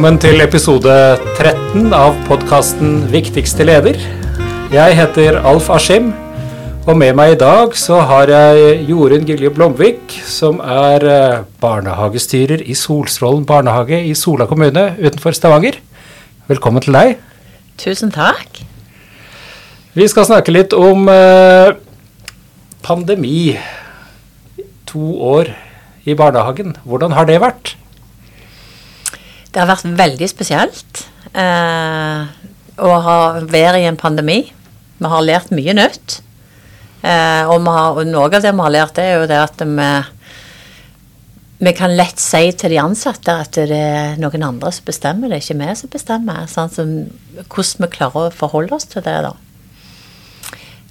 Velkommen til episode 13 av podkasten Viktigste leder. Jeg heter Alf Askim, og med meg i dag så har jeg Jorunn Gilje Blomvik, som er eh, barnehagestyrer i Solstrålen barnehage i Sola kommune utenfor Stavanger. Velkommen til deg. Tusen takk. Vi skal snakke litt om eh, pandemi. To år i barnehagen. Hvordan har det vært? Det har vært veldig spesielt eh, å ha, være i en pandemi. Vi har lært mye nytt. Eh, og, har, og, noe av det vi har lært, er jo det at vi, vi kan lett si til de ansatte at det er noen andre som bestemmer, det er ikke vi som bestemmer. Sånn som, hvordan vi klarer å forholde oss til det, da.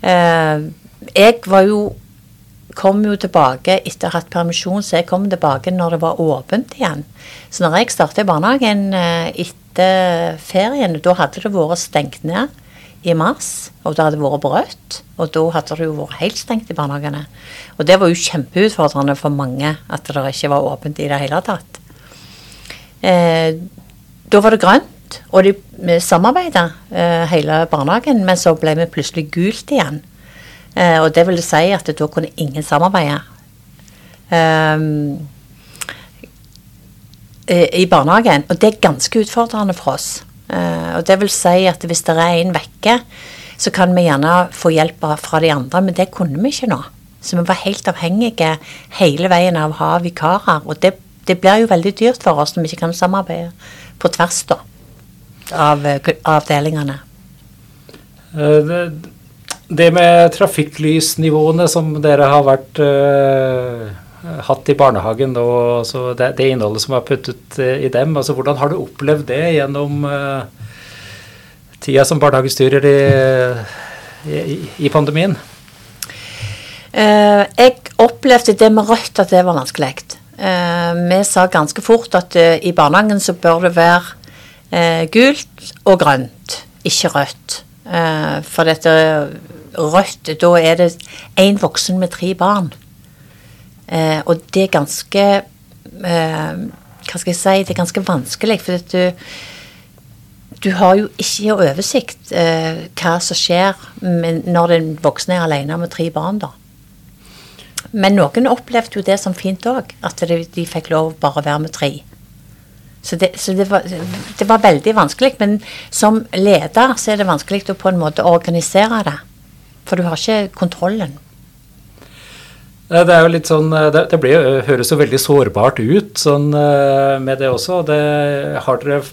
Eh, jeg var jo kom jo tilbake etter å ha hatt permisjon, så jeg kom tilbake når det var åpent igjen. Så når jeg startet i barnehagen eh, etter ferien, da hadde det vært stengt ned i mars, og det hadde vært brøtt. Og da hadde det jo vært helt stengt i barnehagene. Og det var jo kjempeutfordrende for mange at det ikke var åpent i det hele tatt. Eh, da var det grønt, og de samarbeida eh, hele barnehagen, men så ble vi plutselig gult igjen. Eh, og det vil si at da kunne ingen samarbeide. Um, I barnehagen. Og det er ganske utfordrende for oss. Uh, og det vil si at hvis det er en vekke, så kan vi gjerne få hjelp fra de andre, men det kunne vi ikke nå. Så vi var helt avhengige hele veien av å ha vikarer. Og det, det blir jo veldig dyrt for oss når vi ikke kan samarbeide på tvers da, av avdelingene. Uh, det det med trafikklysnivåene som dere har vært uh, hatt i barnehagen, og det, det, innholdet som er puttet uh, i dem, altså hvordan har du opplevd det gjennom uh, tida som barnehagestyrer i, i, i pandemien? jeg opplevde det med rødt at det var vanskelig. vi sa ganske fort at i barnehagen så bør det være gult og grønt, ikke rødt. for dette rødt, da er det én voksen med tre barn. Eh, og det er ganske eh, Hva skal jeg si Det er ganske vanskelig, for du, du har jo ikke oversikt eh, hva som skjer når den voksne er alene med tre barn, da. Men noen opplevde jo det som fint òg, at de, de, fikk lov bare å være med tre. Så, det, så det, var, det, var, veldig vanskelig. Men som leder så er det vanskelig å på en måte organisere det. For du har ikke kontrollen. Det er jo litt sånn, det, det blir, høres jo veldig sårbart ut sånn, eh, med det også. Det, har dere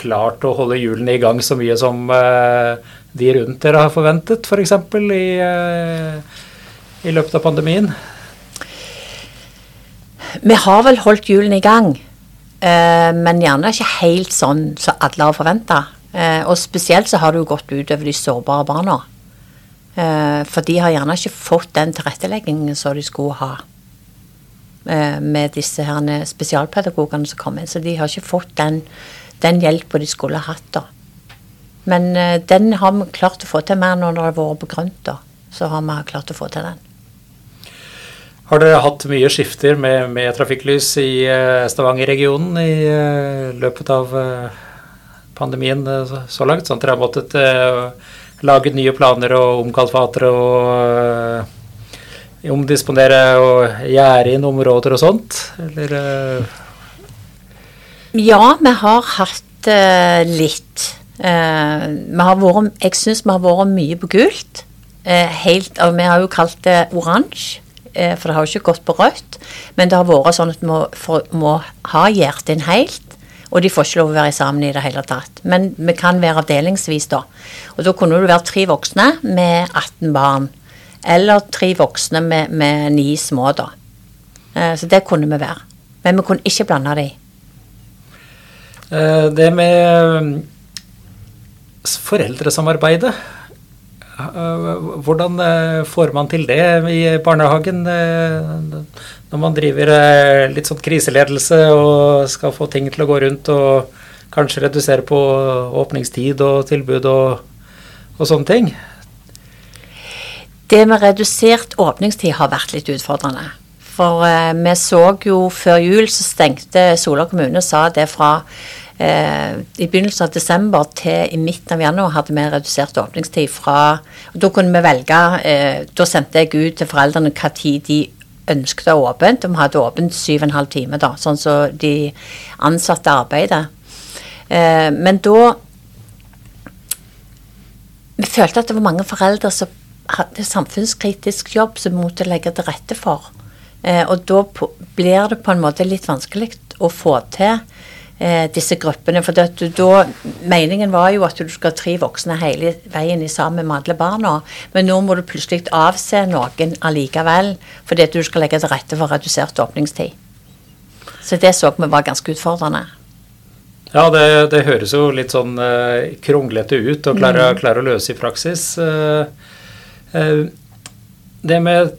klart å holde hjulene i gang så mye som de rundt dere har forventet, f.eks. For i, i løpet av pandemien? Vi har vel holdt hjulene i gang, men gjerne ikke helt sånn som alle har forventa. og spesielt så har det jo gått utover de sårbare barna. Eh, for de har gjerne ikke fått den tilretteleggingen som de skulle ha eh, med disse her spesialpedagogene som kom inn. Så de har ikke fått den, den hjelpa de skulle hatt. da. Men eh, den har vi klart å få til mer når det har vært på grønt. da. Så har vi klart å få til den. Har dere hatt mye skifter med, med trafikklys i Stavanger-regionen i løpet av pandemien så langt? Sånn at dere har måttet laget nye planer og omkalfatere og uh, omdisponere og gjerde inn områder og sånt? Eller uh... Ja, vi har hatt uh, litt. Vært, jeg syns vi har vært mye på gult. helt, og vi har jo kalt det oransje, for det har jo ikke gått på rødt. Men det har vært sånn at vi må, for, må ha hjertet inn helt. Og de får ikke lov å være sammen i det hele tatt. Men vi kan være avdelingsvis, da. Og da kunne du være tre voksne med 18 barn. Eller tre voksne med, med ni små, da. Eh, så det kunne vi være. Men vi kunne ikke blande de. Eh, det med mm, foreldresamarbeidet hvordan eh, får man til det i barnehagen eh, når man driver litt sånn kriseledelse og skal få ting til å gå rundt og kanskje redusere på åpningstid og tilbud og, og sånne ting? Det med redusert åpningstid har vært litt utfordrende. For eh, vi så jo før jul så stengte Sola kommune sa det fra eh, I begynnelsen av desember til i midten av januar hadde vi redusert åpningstid fra og Da kunne vi velge eh, Da sendte jeg ut til foreldrene hva tid de ønsket åpent. De hadde åpent syv og en halv time, da, sånn som så de ansatte arbeidet. Eh, men da Vi følte at det var mange foreldre som hadde samfunnskritisk jobb som vi måtte legge til rette for. Eh, og da blir det på en måte litt vanskelig å få til eh, disse gruppene. For det, da, meningen var jo at du skal tre voksne hele veien sammen med alle barna. Men nå må du plutselig avse noen allikevel fordi at du skal legge til rette for redusert åpningstid. Så det så vi var ganske utfordrende. Ja, det, det høres jo litt sånn eh, kronglete ut å klare, mm. klare, å løse i praksis. Eh, uh, det med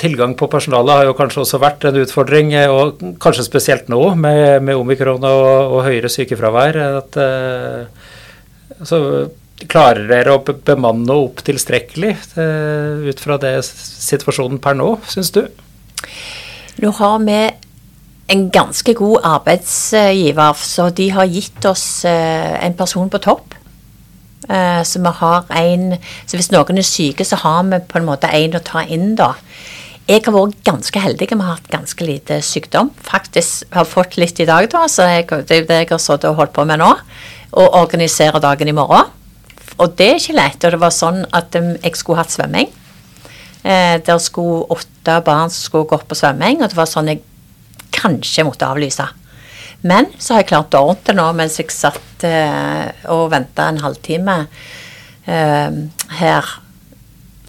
tilgang på personale har jo kanskje også vært en utfordring, eh, og kanskje spesielt nå med, med omikron og, og, høyere sykefravær. at så Klarer dere å bemanne opp tilstrekkelig uh, ut fra det situasjonen per nå, syns du? Nå har vi en ganske god arbeidsgiver, så de har gitt oss en person på topp. Så vi har en Så hvis noen er syke, så har vi på en måte en å ta inn, da. Jeg har vært ganske heldig. Vi har hatt ganske lite sykdom. Faktisk har fått litt i dag, da, så jeg, det er det jeg har og holdt på med nå. Og organisere dagen i morgen. Og det er ikke lett. Og det var sånn at um, jeg skulle hatt svømming. Eh, der skulle åtte barn som skulle gå på svømming, og det var sånn jeg kanskje måtte avlyse. Men så har jeg klart å ordne det nå mens jeg satt eh, og venta en halvtime eh, her.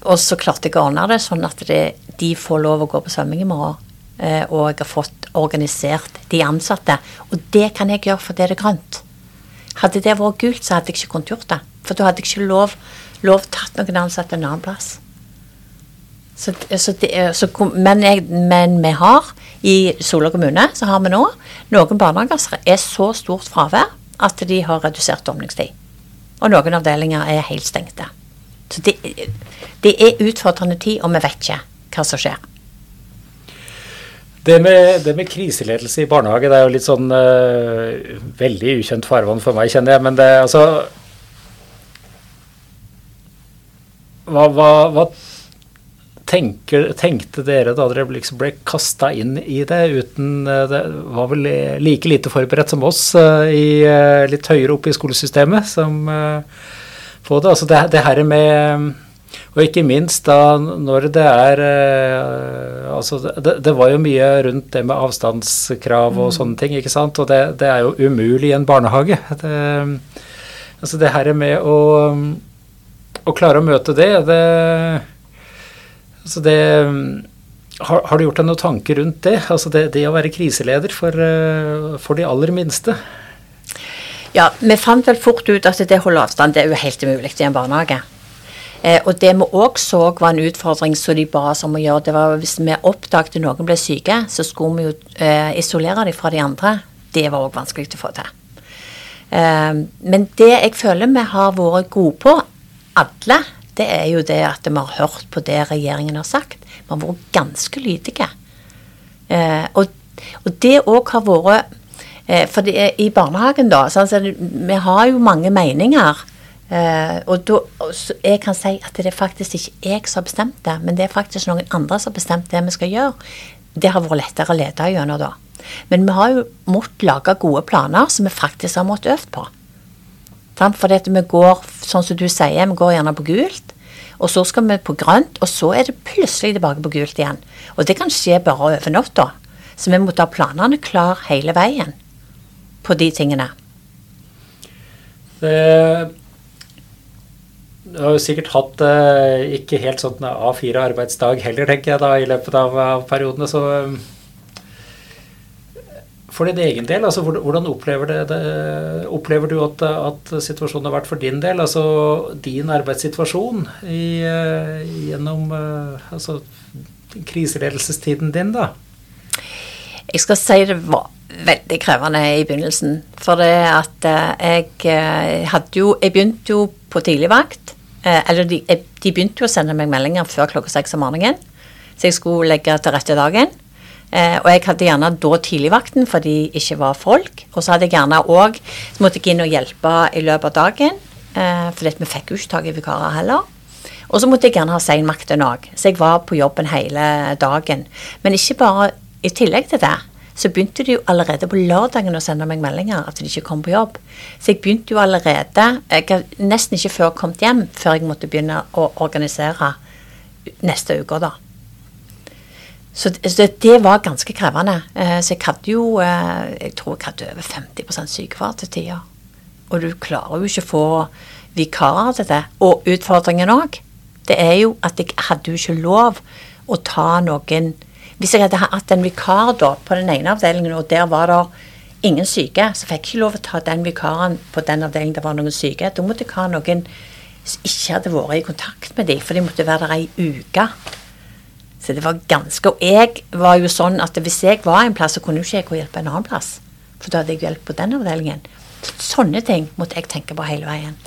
Og så klarte jeg å ordne det sånn at det, de får lov å gå på svømming i morgen. Eh, og jeg har fått organisert de ansatte. Og det kan jeg gjøre fordi det er grønt. Hadde det vært gult, så hadde jeg ikke kunnet gjort det. For da hadde jeg ikke lov, lov tatt noen ansatte en annen plass. Så, så det, så, men, jeg, men, vi har i Sola kommune så har vi nå noen barnehager som er så stort fravær at de har redusert åpningstid. Og noen avdelinger er helt stengte. Så det, det er utfordrende tid, og vi vet ikke hva som skjer. Det med, det med, kriseledelse i barnehage det er jo litt sånn uh, veldig ukjent farvann for meg, kjenner jeg. Men det altså Hva, hva, hva tenker, tenkte dere da dere liksom ble kasta inn i det uten uh, Det var vel like lite forberedt som oss uh, i, litt høyere oppe i skolesystemet som på det. Altså det, det her med og ikke minst da når det er eh, Altså det, det, var jo mye rundt det med avstandskrav og mm. sånne ting, ikke sant. Og det, det er jo umulig i en barnehage. Det, altså det her med å, å klare å møte det, det Altså det har, har, du gjort deg noen tanker rundt det? Altså det, det å være kriseleder for, eh, for de aller minste? Ja, vi fant vel fort ut at det å holde avstand det er jo helt umulig i en barnehage. Eh, og det vi òg så var en utfordring som de ba oss om å gjøre, det var hvis vi oppdaget noen ble syke, så skulle vi jo eh, isolere dem fra de andre. Det var òg vanskelig å få til. Eh, men det jeg føler vi har vært gode på, alle, det er jo det at vi har hørt på det regjeringen har sagt. Vi har vært ganske lydige. Eh, og, og, det òg har vært eh, For det, i barnehagen, da sånn, Vi har jo mange meninger. Eh, og da, så jeg kan si at det er faktisk ikke jeg som har bestemt det, men det er faktisk noen andre som har bestemt det vi skal gjøre. Det har vært lettere å lede gjennom da. Men vi har jo måttet lage gode planer som vi faktisk har måttet øve på. At vi går, sånn som du sier, vi går gjerne på gult, og så skal vi på grønt, og så er det plutselig tilbake på gult igjen. Og det kan skje bare over natta. Så vi må ta planene klar hele veien på de tingene. Det du har jo sikkert hatt eh, ikke helt sånn A4-arbeidsdag heller, tenker jeg, da, i løpet av, av periodene. Så for din egen del, altså, hvordan opplever, det, det, opplever du at, at, situasjonen har vært for din del? Altså din arbeidssituasjon i, uh, gjennom uh, altså, kriseledelsestiden din, da? Jeg skal si det var veldig krevende i begynnelsen. For det at uh, jeg hadde jo Jeg begynte jo på tidligvakt. Eh, eller de, eh, de, begynte jo å sende meg meldinger før klokka seks om morgenen. Så jeg skulle legge til rette dagen. Eh, og jeg hadde gjerne da tidligvakten fordi det ikke var folk. Og så hadde jeg gjerne òg Så måtte jeg inn og hjelpe i løpet av dagen. Eh, fordi vi fikk jo ikke tak i vikarer heller. Og så måtte jeg gjerne ha seinmakten òg. Så jeg var på jobben hele dagen. Men ikke bare i tillegg til det. Så begynte de jo allerede på lørdagen å sende meg meldinger at de ikke kom på jobb. Så jeg begynte jo allerede Jeg nesten ikke før kommet hjem før jeg måtte begynne å organisere neste uke, da. Så, så det var ganske krevende. Eh, så jeg hadde jo eh, Jeg tror jeg hadde over 50 sykefravær til tider. Og du klarer jo ikke å få vikarer til det. Og utfordringen òg, det er jo at jeg hadde jo ikke lov å ta noen Hvis jeg hadde hatt en vikar da på den ene avdelingen, og der var det ingen syke, så fikk jeg ikke lov å ta den vikaren på den avdelingen der var noen syke. Da måtte jeg ha noen som ikke hadde vært i kontakt med dem, for de måtte være der ei uke. Så det var ganske Og jeg var jo sånn at hvis jeg var en plass, så kunne jo ikke jeg gå og hjelpe en annen plass. For da hadde jeg hjelp på den avdelingen. Sånne ting måtte jeg tenke på hele veien.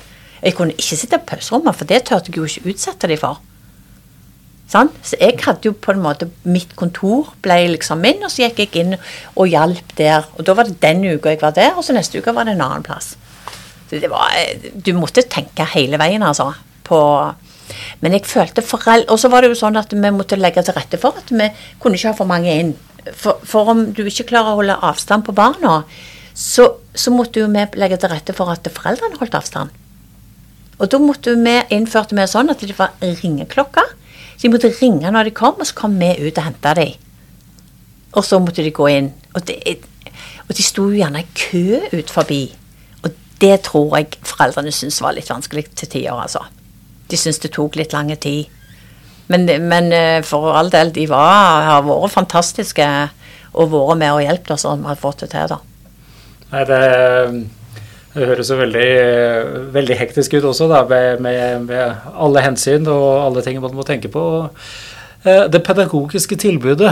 Jeg kunne ikke sitte på pauserommet, for det turte jeg jo ikke utsette dem for. Sånn? Så jeg hadde jo på en måte Mitt kontor ble liksom min, og så gikk jeg inn og hjalp der. Og da var det den uka jeg var der, og så neste uke var det en annen plass. Så det var Du måtte tenke hele veien, altså. På Men jeg følte foreldre Og så var det jo sånn at vi måtte legge til rette for at vi kunne ikke ha for mange inn. For, for om du ikke klarer å holde avstand på barna, så, så måtte jo vi legge til rette for at foreldrene holdt avstand. Og da måtte vi innførte vi sånn at det var ringeklokker. De måtte ringe når de kom, og så kom vi ut og henta dem. Og så måtte de gå inn. Og, det, og de sto jo gjerne i kø ut forbi. Og det tror jeg foreldrene syntes var litt vanskelig til tider, altså. De syntes det tok litt lang tid. Men, men, eh, for all del, de var, har vært fantastiske og vært med og hjulpet oss, og vi har fått det til, da. Nei, det, det høres jo veldig, veldig, hektisk ut også, da, med, med, med, alle hensyn og alle ting man må tenke på. Eh, det pedagogiske tilbudet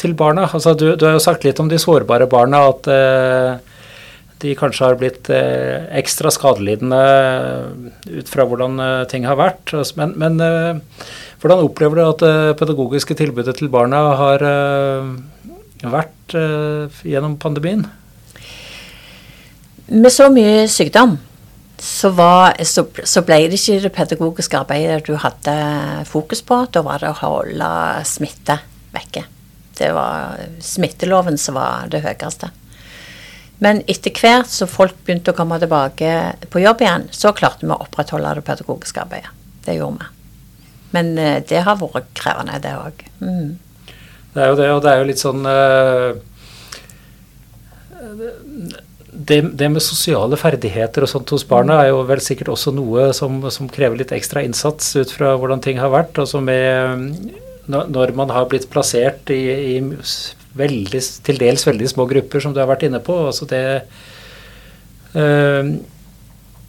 til barna altså du, du, har jo sagt litt om de sårbare barna, at eh, de kanskje har blitt eh, ekstra skadelidende ut fra hvordan eh, ting har vært. Men, men eh, hvordan opplever du at det eh, pedagogiske tilbudet til barna har vært gjennom pandemien? Med så mye sykdom så, var, så, så, ble det ikke det pedagogiske arbeidet du hadde fokus på. Da var det å holde smitte vekke. Det var smitteloven som var det høyeste. Men etter hvert som folk begynte å komme tilbake på jobb igjen, så klarte vi å opprettholde det pedagogiske arbeidet. Det gjorde vi. Men uh, det har vært krevende, det òg. Mm. Det er jo det, og det er jo litt sånn uh, det, det, med sosiale ferdigheter og sånt hos barna er jo vel sikkert også noe som, som krever litt ekstra innsats ut fra hvordan ting har vært. Altså med, når man har blitt plassert i, i veldig, til dels veldig små grupper, som du har vært inne på. altså det uh,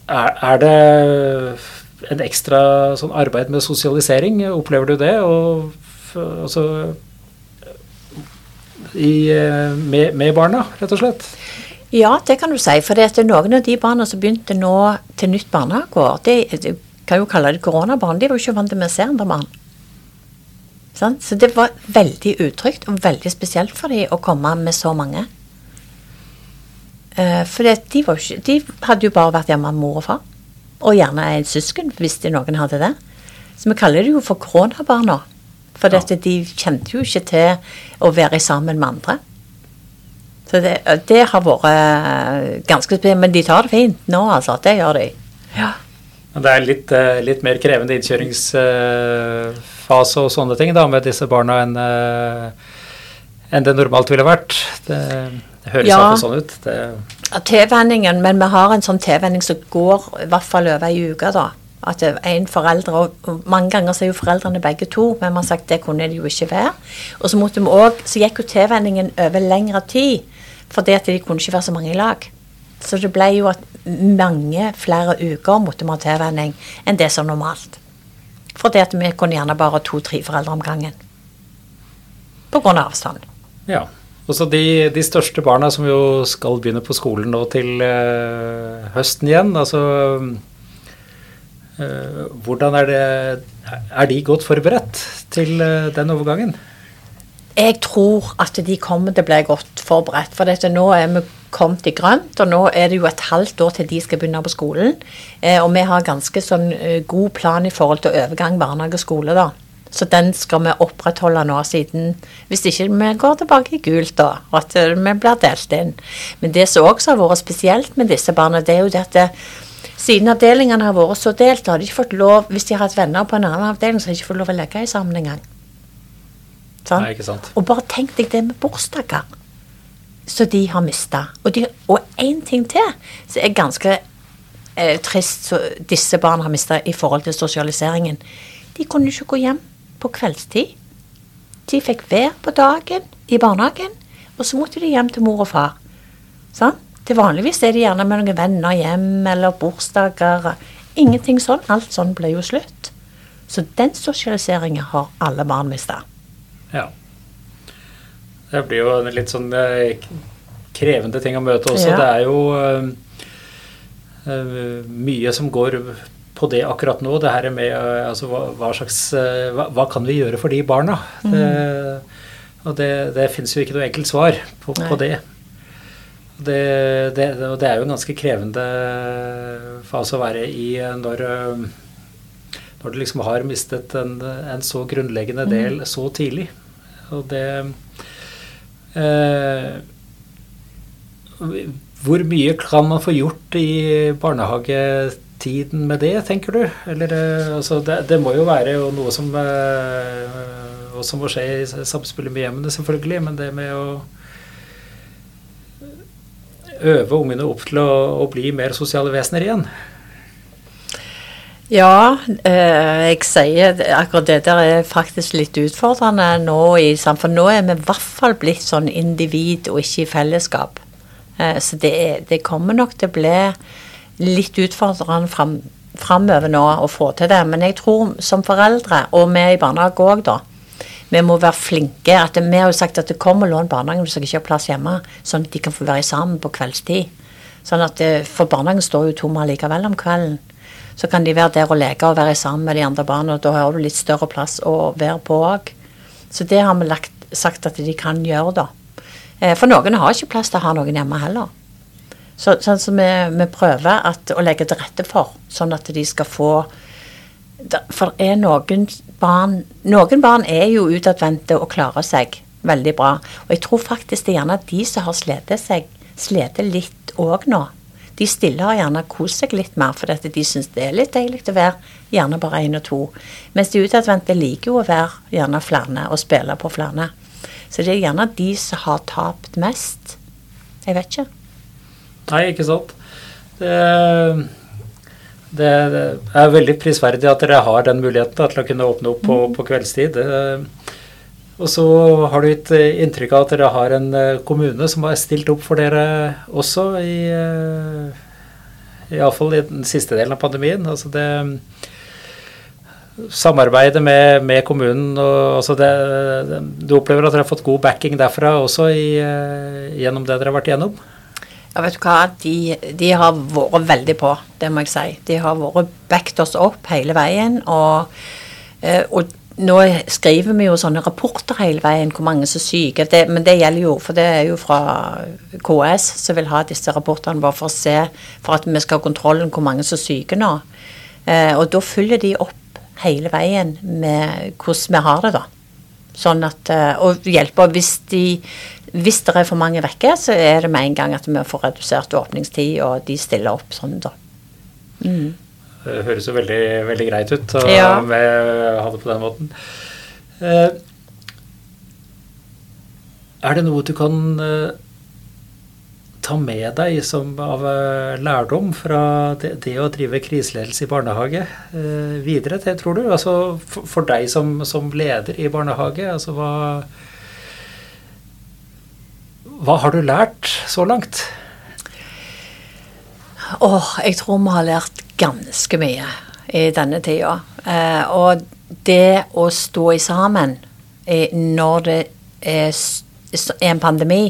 er, er, det en ekstra sånn arbeid med sosialisering? Opplever du det? Og, altså, i, eh, med, med barna, rett og slett? Ja, det kan du si. For det er noen av de barna som begynte nå til nytt barnehageår, de kan jo kalle det koronabarn, de var jo ikke vant til å se andre barn. Sånn? Så det var veldig utrygt og veldig spesielt for dem å komme med så mange. Uh, for de, ikke, de, hadde jo bare vært hjemme med mor og far. Og gjerne en søsken, hvis det noen hadde det. Så vi kaller det jo for koronabarna. For ja. de kjente jo ikke til å være sammen med andre. Så det, det har vært eh, ganske spennende. Men de tar det fint nå, altså. Det gjør de. Ja. Det er litt, eh, litt mer krevende innkjøringsfase og sånne ting da, med disse barna enn en det normalt ville vært. Det, det høres ja. sånn ut. Det Tilvenningen, men vi har en sånn tilvenning som går i hvert fall over ei uke, da. At en forelder, og Mange ganger så er jo foreldrene begge to, men vi har sagt det kunne de jo ikke være. Og så, måtte vi også, så gikk jo tilvenningen over lengre tid. Fordi at de kunne ikke være så mange i lag. Så det ble jo at mange flere uker måtte vi ha tilvenning enn det som normalt. Fordi at vi kunne gjerne bare to-tre foreldre om gangen. Pga. avstand. Ja. Og så de, de, største barna som jo skal begynne på skolen nå til øh, høsten igjen, altså øh, Hvordan er det Er de godt forberedt til øh, den overgangen? Jeg tror at de kommer til å bli godt forberedt. For dette, nå er vi kommet i grønt, og nå er det jo et halvt år til de skal begynne på skolen. Eh, og vi har ganske sånn eh, god plan i forhold til overgang barnehage og skole, da. Så den skal vi opprettholde nå, siden Hvis ikke vi går tilbake i gult, da. Og at eh, vi blir delt inn. Men det som også har vært spesielt med disse barna, det er jo det at det, siden avdelingene har vært så delt, har de ikke fått lov Hvis de har hatt venner på en annen avdeling, så har de ikke fått lov å legge i sammen engang. Sånn? Nei, ikke sant. Og bare tenk deg det med bursdager som de har mista. Og, én en ting til som er ganske eh, trist som disse barna har mista i forhold til sosialiseringen. De kunne ikke gå hjem på kveldstid. De fikk være på dagen i barnehagen, og så måtte de hjem til mor og far. Sånn? Til vanligvis er de gjerne med noen venner hjem, eller bursdager. Ingenting sånn. Alt sånn ble jo slutt. Så den sosialiseringen har alle barn mista. Ja. Det blir jo en litt sånn eh, krevende ting å møte også. Ja. Det er jo eh, eh, mye som går på det akkurat nå. Det her med altså, hva, hva slags hva, hva kan vi gjøre for de barna? Det, og det, det finnes jo ikke noe enkelt svar på, på det. Det, det. Det er jo en ganske krevende fase å være i når når du liksom har mistet en, en så grunnleggende del så tidlig. Og det eh, Hvor mye kan man få gjort i barnehagetiden med det, tenker du? Eller, eh, altså, det, det må jo være jo noe som eh, også må skje i samspillet med hjemmene, selvfølgelig. Men det med å øve ungene opp til å, å bli mer sosiale vesener igjen. Ja, eh, jeg sier akkurat det der er faktisk litt utfordrende nå i samfunnet. Nå er vi i hvert fall blitt sånn individ og ikke i fellesskap. Eh, så det, det kommer nok til å bli litt utfordrende fram, framover nå å få til det. Men jeg tror som foreldre, og vi i barnehage òg, da, vi må være flinke. At vi har jo sagt at det kommer lån barnehagen hvis dere ikke har plass hjemme, sånn at de kan få være sammen på kveldstid. Sånn at, eh, For barnehagen står jo tom likevel om kvelden. Så kan de være der og leke og være sammen med de andre barna, og da har du litt større plass å være på òg. Så det har vi lagt, sagt at de kan gjøre, da. Eh, For noen har ikke plass til å ha noen hjemme heller. Så, sånn som vi, vi prøver at, å legge til rette for, sånn at de skal få For er noen barn Noen barn er jo utadvendte og klarer seg veldig bra. Og jeg tror faktisk det er gjerne de som har slitt seg slitt litt òg nå. De stille har gjerne kost seg litt mer, fordi dette. de syns det er litt deilig å være gjerne bare én og to. Mens de utadvendte liker jo å være gjerne flere og spille på flere. Så det er gjerne de som har tapt mest. Jeg vet ikke. Nei, ikke sant. Det, det, det er veldig prisverdig at dere har den muligheten da, til å kunne åpne opp på, på kveldstid. Det, og så har du gitt eh, inntrykk av at dere har en eh, kommune som har stilt opp for dere også, i, eh, iallfall i den siste delen av pandemien. Altså det Samarbeidet med, med kommunen og altså det, Du opplever at dere har fått god backing derfra også i, gjennom det dere har vært igjennom? Ja, vet du hva, de, de har vært veldig på, det må jeg si. De har vært backet oss opp hele veien. Og, og nå skriver vi jo sånne rapporter hele veien, hvor mange som er syke. Det, men det gjelder jo, for det er jo fra KS som vil ha disse rapportene bare for å se, for at vi skal ha kontrollen hvor mange som er syke nå. Eh, og da følger de opp hele veien med hvordan vi har det, da. Sånn at, eh, og hjelper hvis, de, hvis det er for mange vekke, så er det med en gang at vi får redusert åpningstid, og de stiller opp sånn, da. Mm. Det høres jo veldig, veldig greit ut å Ja. ha det på den måten. Eh, er det noe du kan eh, ta med deg som av eh, lærdom fra det, det å drive kriseledelse i barnehage eh, videre til, tror du? Altså for, for deg som, som leder i barnehage, altså hva Hva har du lært så langt? Åh, jeg tror vi har lært ganske mye i denne tida. Eh, og det å stå i sammen eh, når det er, en pandemi,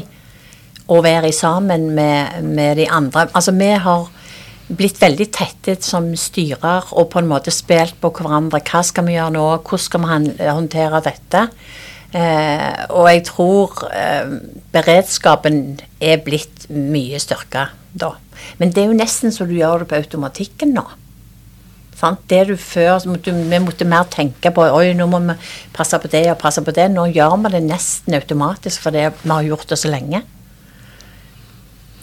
og være i sammen med, med de andre Altså, vi har blitt veldig tette som styrer og på en måte spilt på hverandre. Hva skal vi gjøre nå? Hvordan skal vi håndtere dette? Eh, og jeg tror eh, beredskapen er blitt mye styrka da. Men det er jo nesten så du gjør det på automatikken nå. Sant? Det du før måtte, Vi måtte mer tenke på Oi, nå må vi passe på det og passe på det. Nå gjør vi det nesten automatisk fordi vi har gjort det så lenge.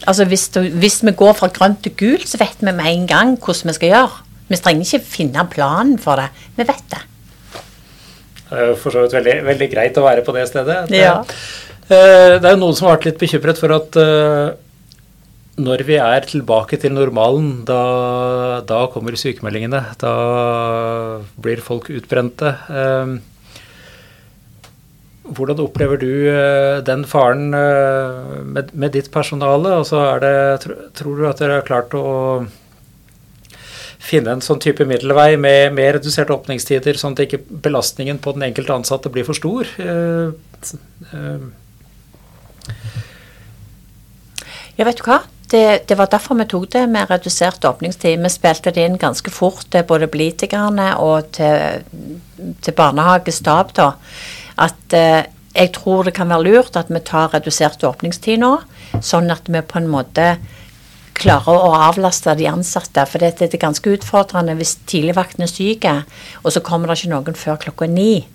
Altså hvis, du, hvis vi går fra grønt til gult, så vet vi med en gang hvordan vi skal gjøre. Vi trenger ikke finne planen for det. Vi vet det. Det er jo for så vidt veldig, veldig greit å være på det stedet. Det, Ja. eh, det er jo noen som har vært litt bekymret for at eh, når vi er tilbake til normalen, da, da kommer sykemeldingene. Da blir folk utbrente. Eh, Hvordan opplever du den faren med, med ditt personale? Altså er det, tror du at dere har klart å finne en sånn type middelvei med, med reduserte åpningstider, sånn at ikke belastningen på den enkelte ansatte blir for stor? Eh, eh, Ja, vet du hva? Det, det var derfor vi tok det med redusert åpningstid. Vi spilte det inn ganske fort til både politikerne og til, til barnehagestab, da. At eh, jeg tror det kan være lurt at vi tar redusert åpningstid nå, sånn at vi på en måte klarer å avlaste de ansatte. For det, det er ganske utfordrende hvis tidligvakten er syk, og så kommer det ikke noen før klokka ni.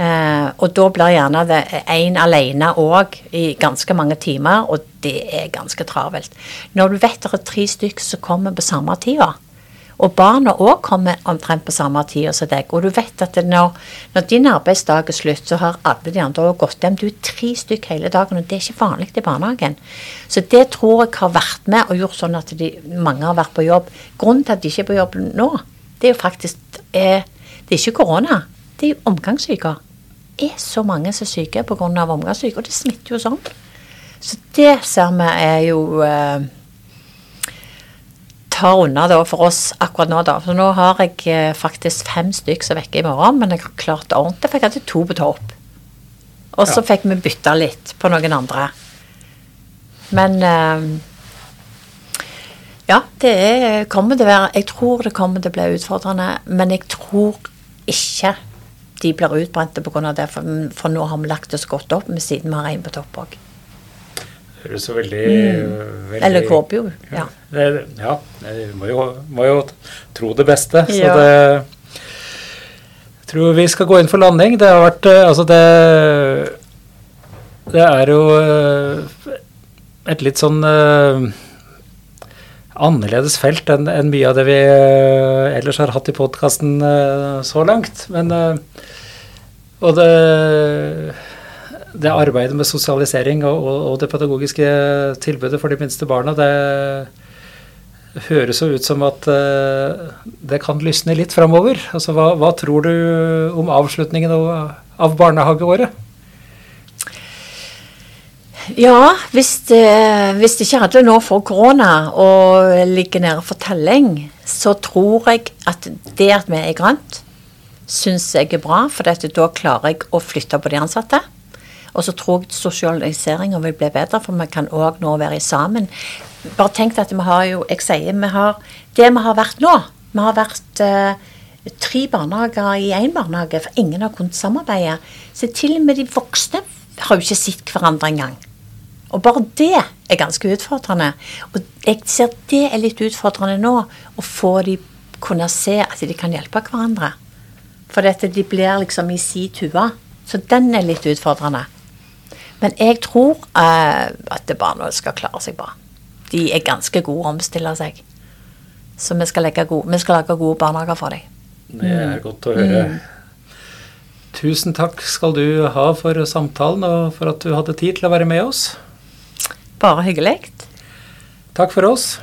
Eh, og da blir gjerne det én alene òg i ganske mange timer, og det er ganske travelt. Når du vet det er tre stykker som kommer på samme tida, og barna òg kommer omtrent på samme tid som deg, og du vet at når, når din arbeidsdag er slutt, så har alle de andre òg gått hjem. Du er tre stykker hele dagen, og det er ikke vanlig i barnehagen. Så det tror jeg har vært med og gjort sånn at de, mange har vært på jobb. Grunnen til at de ikke er på jobb nå, det er jo faktisk eh, Det er ikke korona, det er omgangssyke. Det er så mange som er syke pga. omgangssyke, og det smitter jo sånn. Så det ser vi er jo eh, tar unna da for oss akkurat nå, da. Så nå har jeg eh, faktisk fem stykk som er vekke i morgen, men jeg har klart det ordentlig, for jeg hadde to på topp. Og så Ja. fikk vi bytta litt på noen andre. Men eh, ja, det er, kommer til å være Jeg tror det kommer til å bli utfordrende, men jeg tror ikke de blir utbrente pga. det, for, for nå har vi lagt oss godt opp, men siden vi har en på topp òg. Høres så veldig, veldig Eller Kåpio. jo. Ja. Ja, jeg må jo, må jo tro det beste. Så Ja. det Jeg tror vi skal gå inn for landing. Det har vært eh, Altså, det Det er jo eh, et litt sånn eh, annerledes felt enn enn mye av det vi ellers har hatt i podkasten så langt. Men Og det det arbeidet med sosialisering og, og, og det pedagogiske tilbudet for de minste barna, det høres jo ut som at eh, det kan lysne litt framover. Altså, hva, hva tror du om avslutningen av, av barnehageåret? Ja, hvis det, hvis det ikke hadde nå for korona og ligger nede for telling, så tror jeg at det at vi er grønt, syns jeg er bra, for da klarer jeg å flytte på de ansatte. Og så tror jeg sosialiseringa vil bli bedre, for vi kan òg nå være sammen. Bare tenk at vi har jo Jeg sier vi har Det vi har vært nå Vi har vært eh, tre barnehager i én barnehage, for ingen har kunnet samarbeide. Så til og med de voksne har jo ikke sett hverandre engang. Og bare det er ganske utfordrende. Og jeg ser det er litt utfordrende nå, å få de kunne se at de kan hjelpe hverandre. For dette, de blir liksom i si tue. Så den er litt utfordrende. Men jeg tror eh, at barna skal klare seg bra. De er ganske gode å omstille seg. Så vi skal, legge gode, vi skal lage gode barnehager for dem. Det er godt å høre. Tusen takk skal du ha for samtalen og for at du hadde tid til å være med oss. Bare hyggelig. Takk for oss.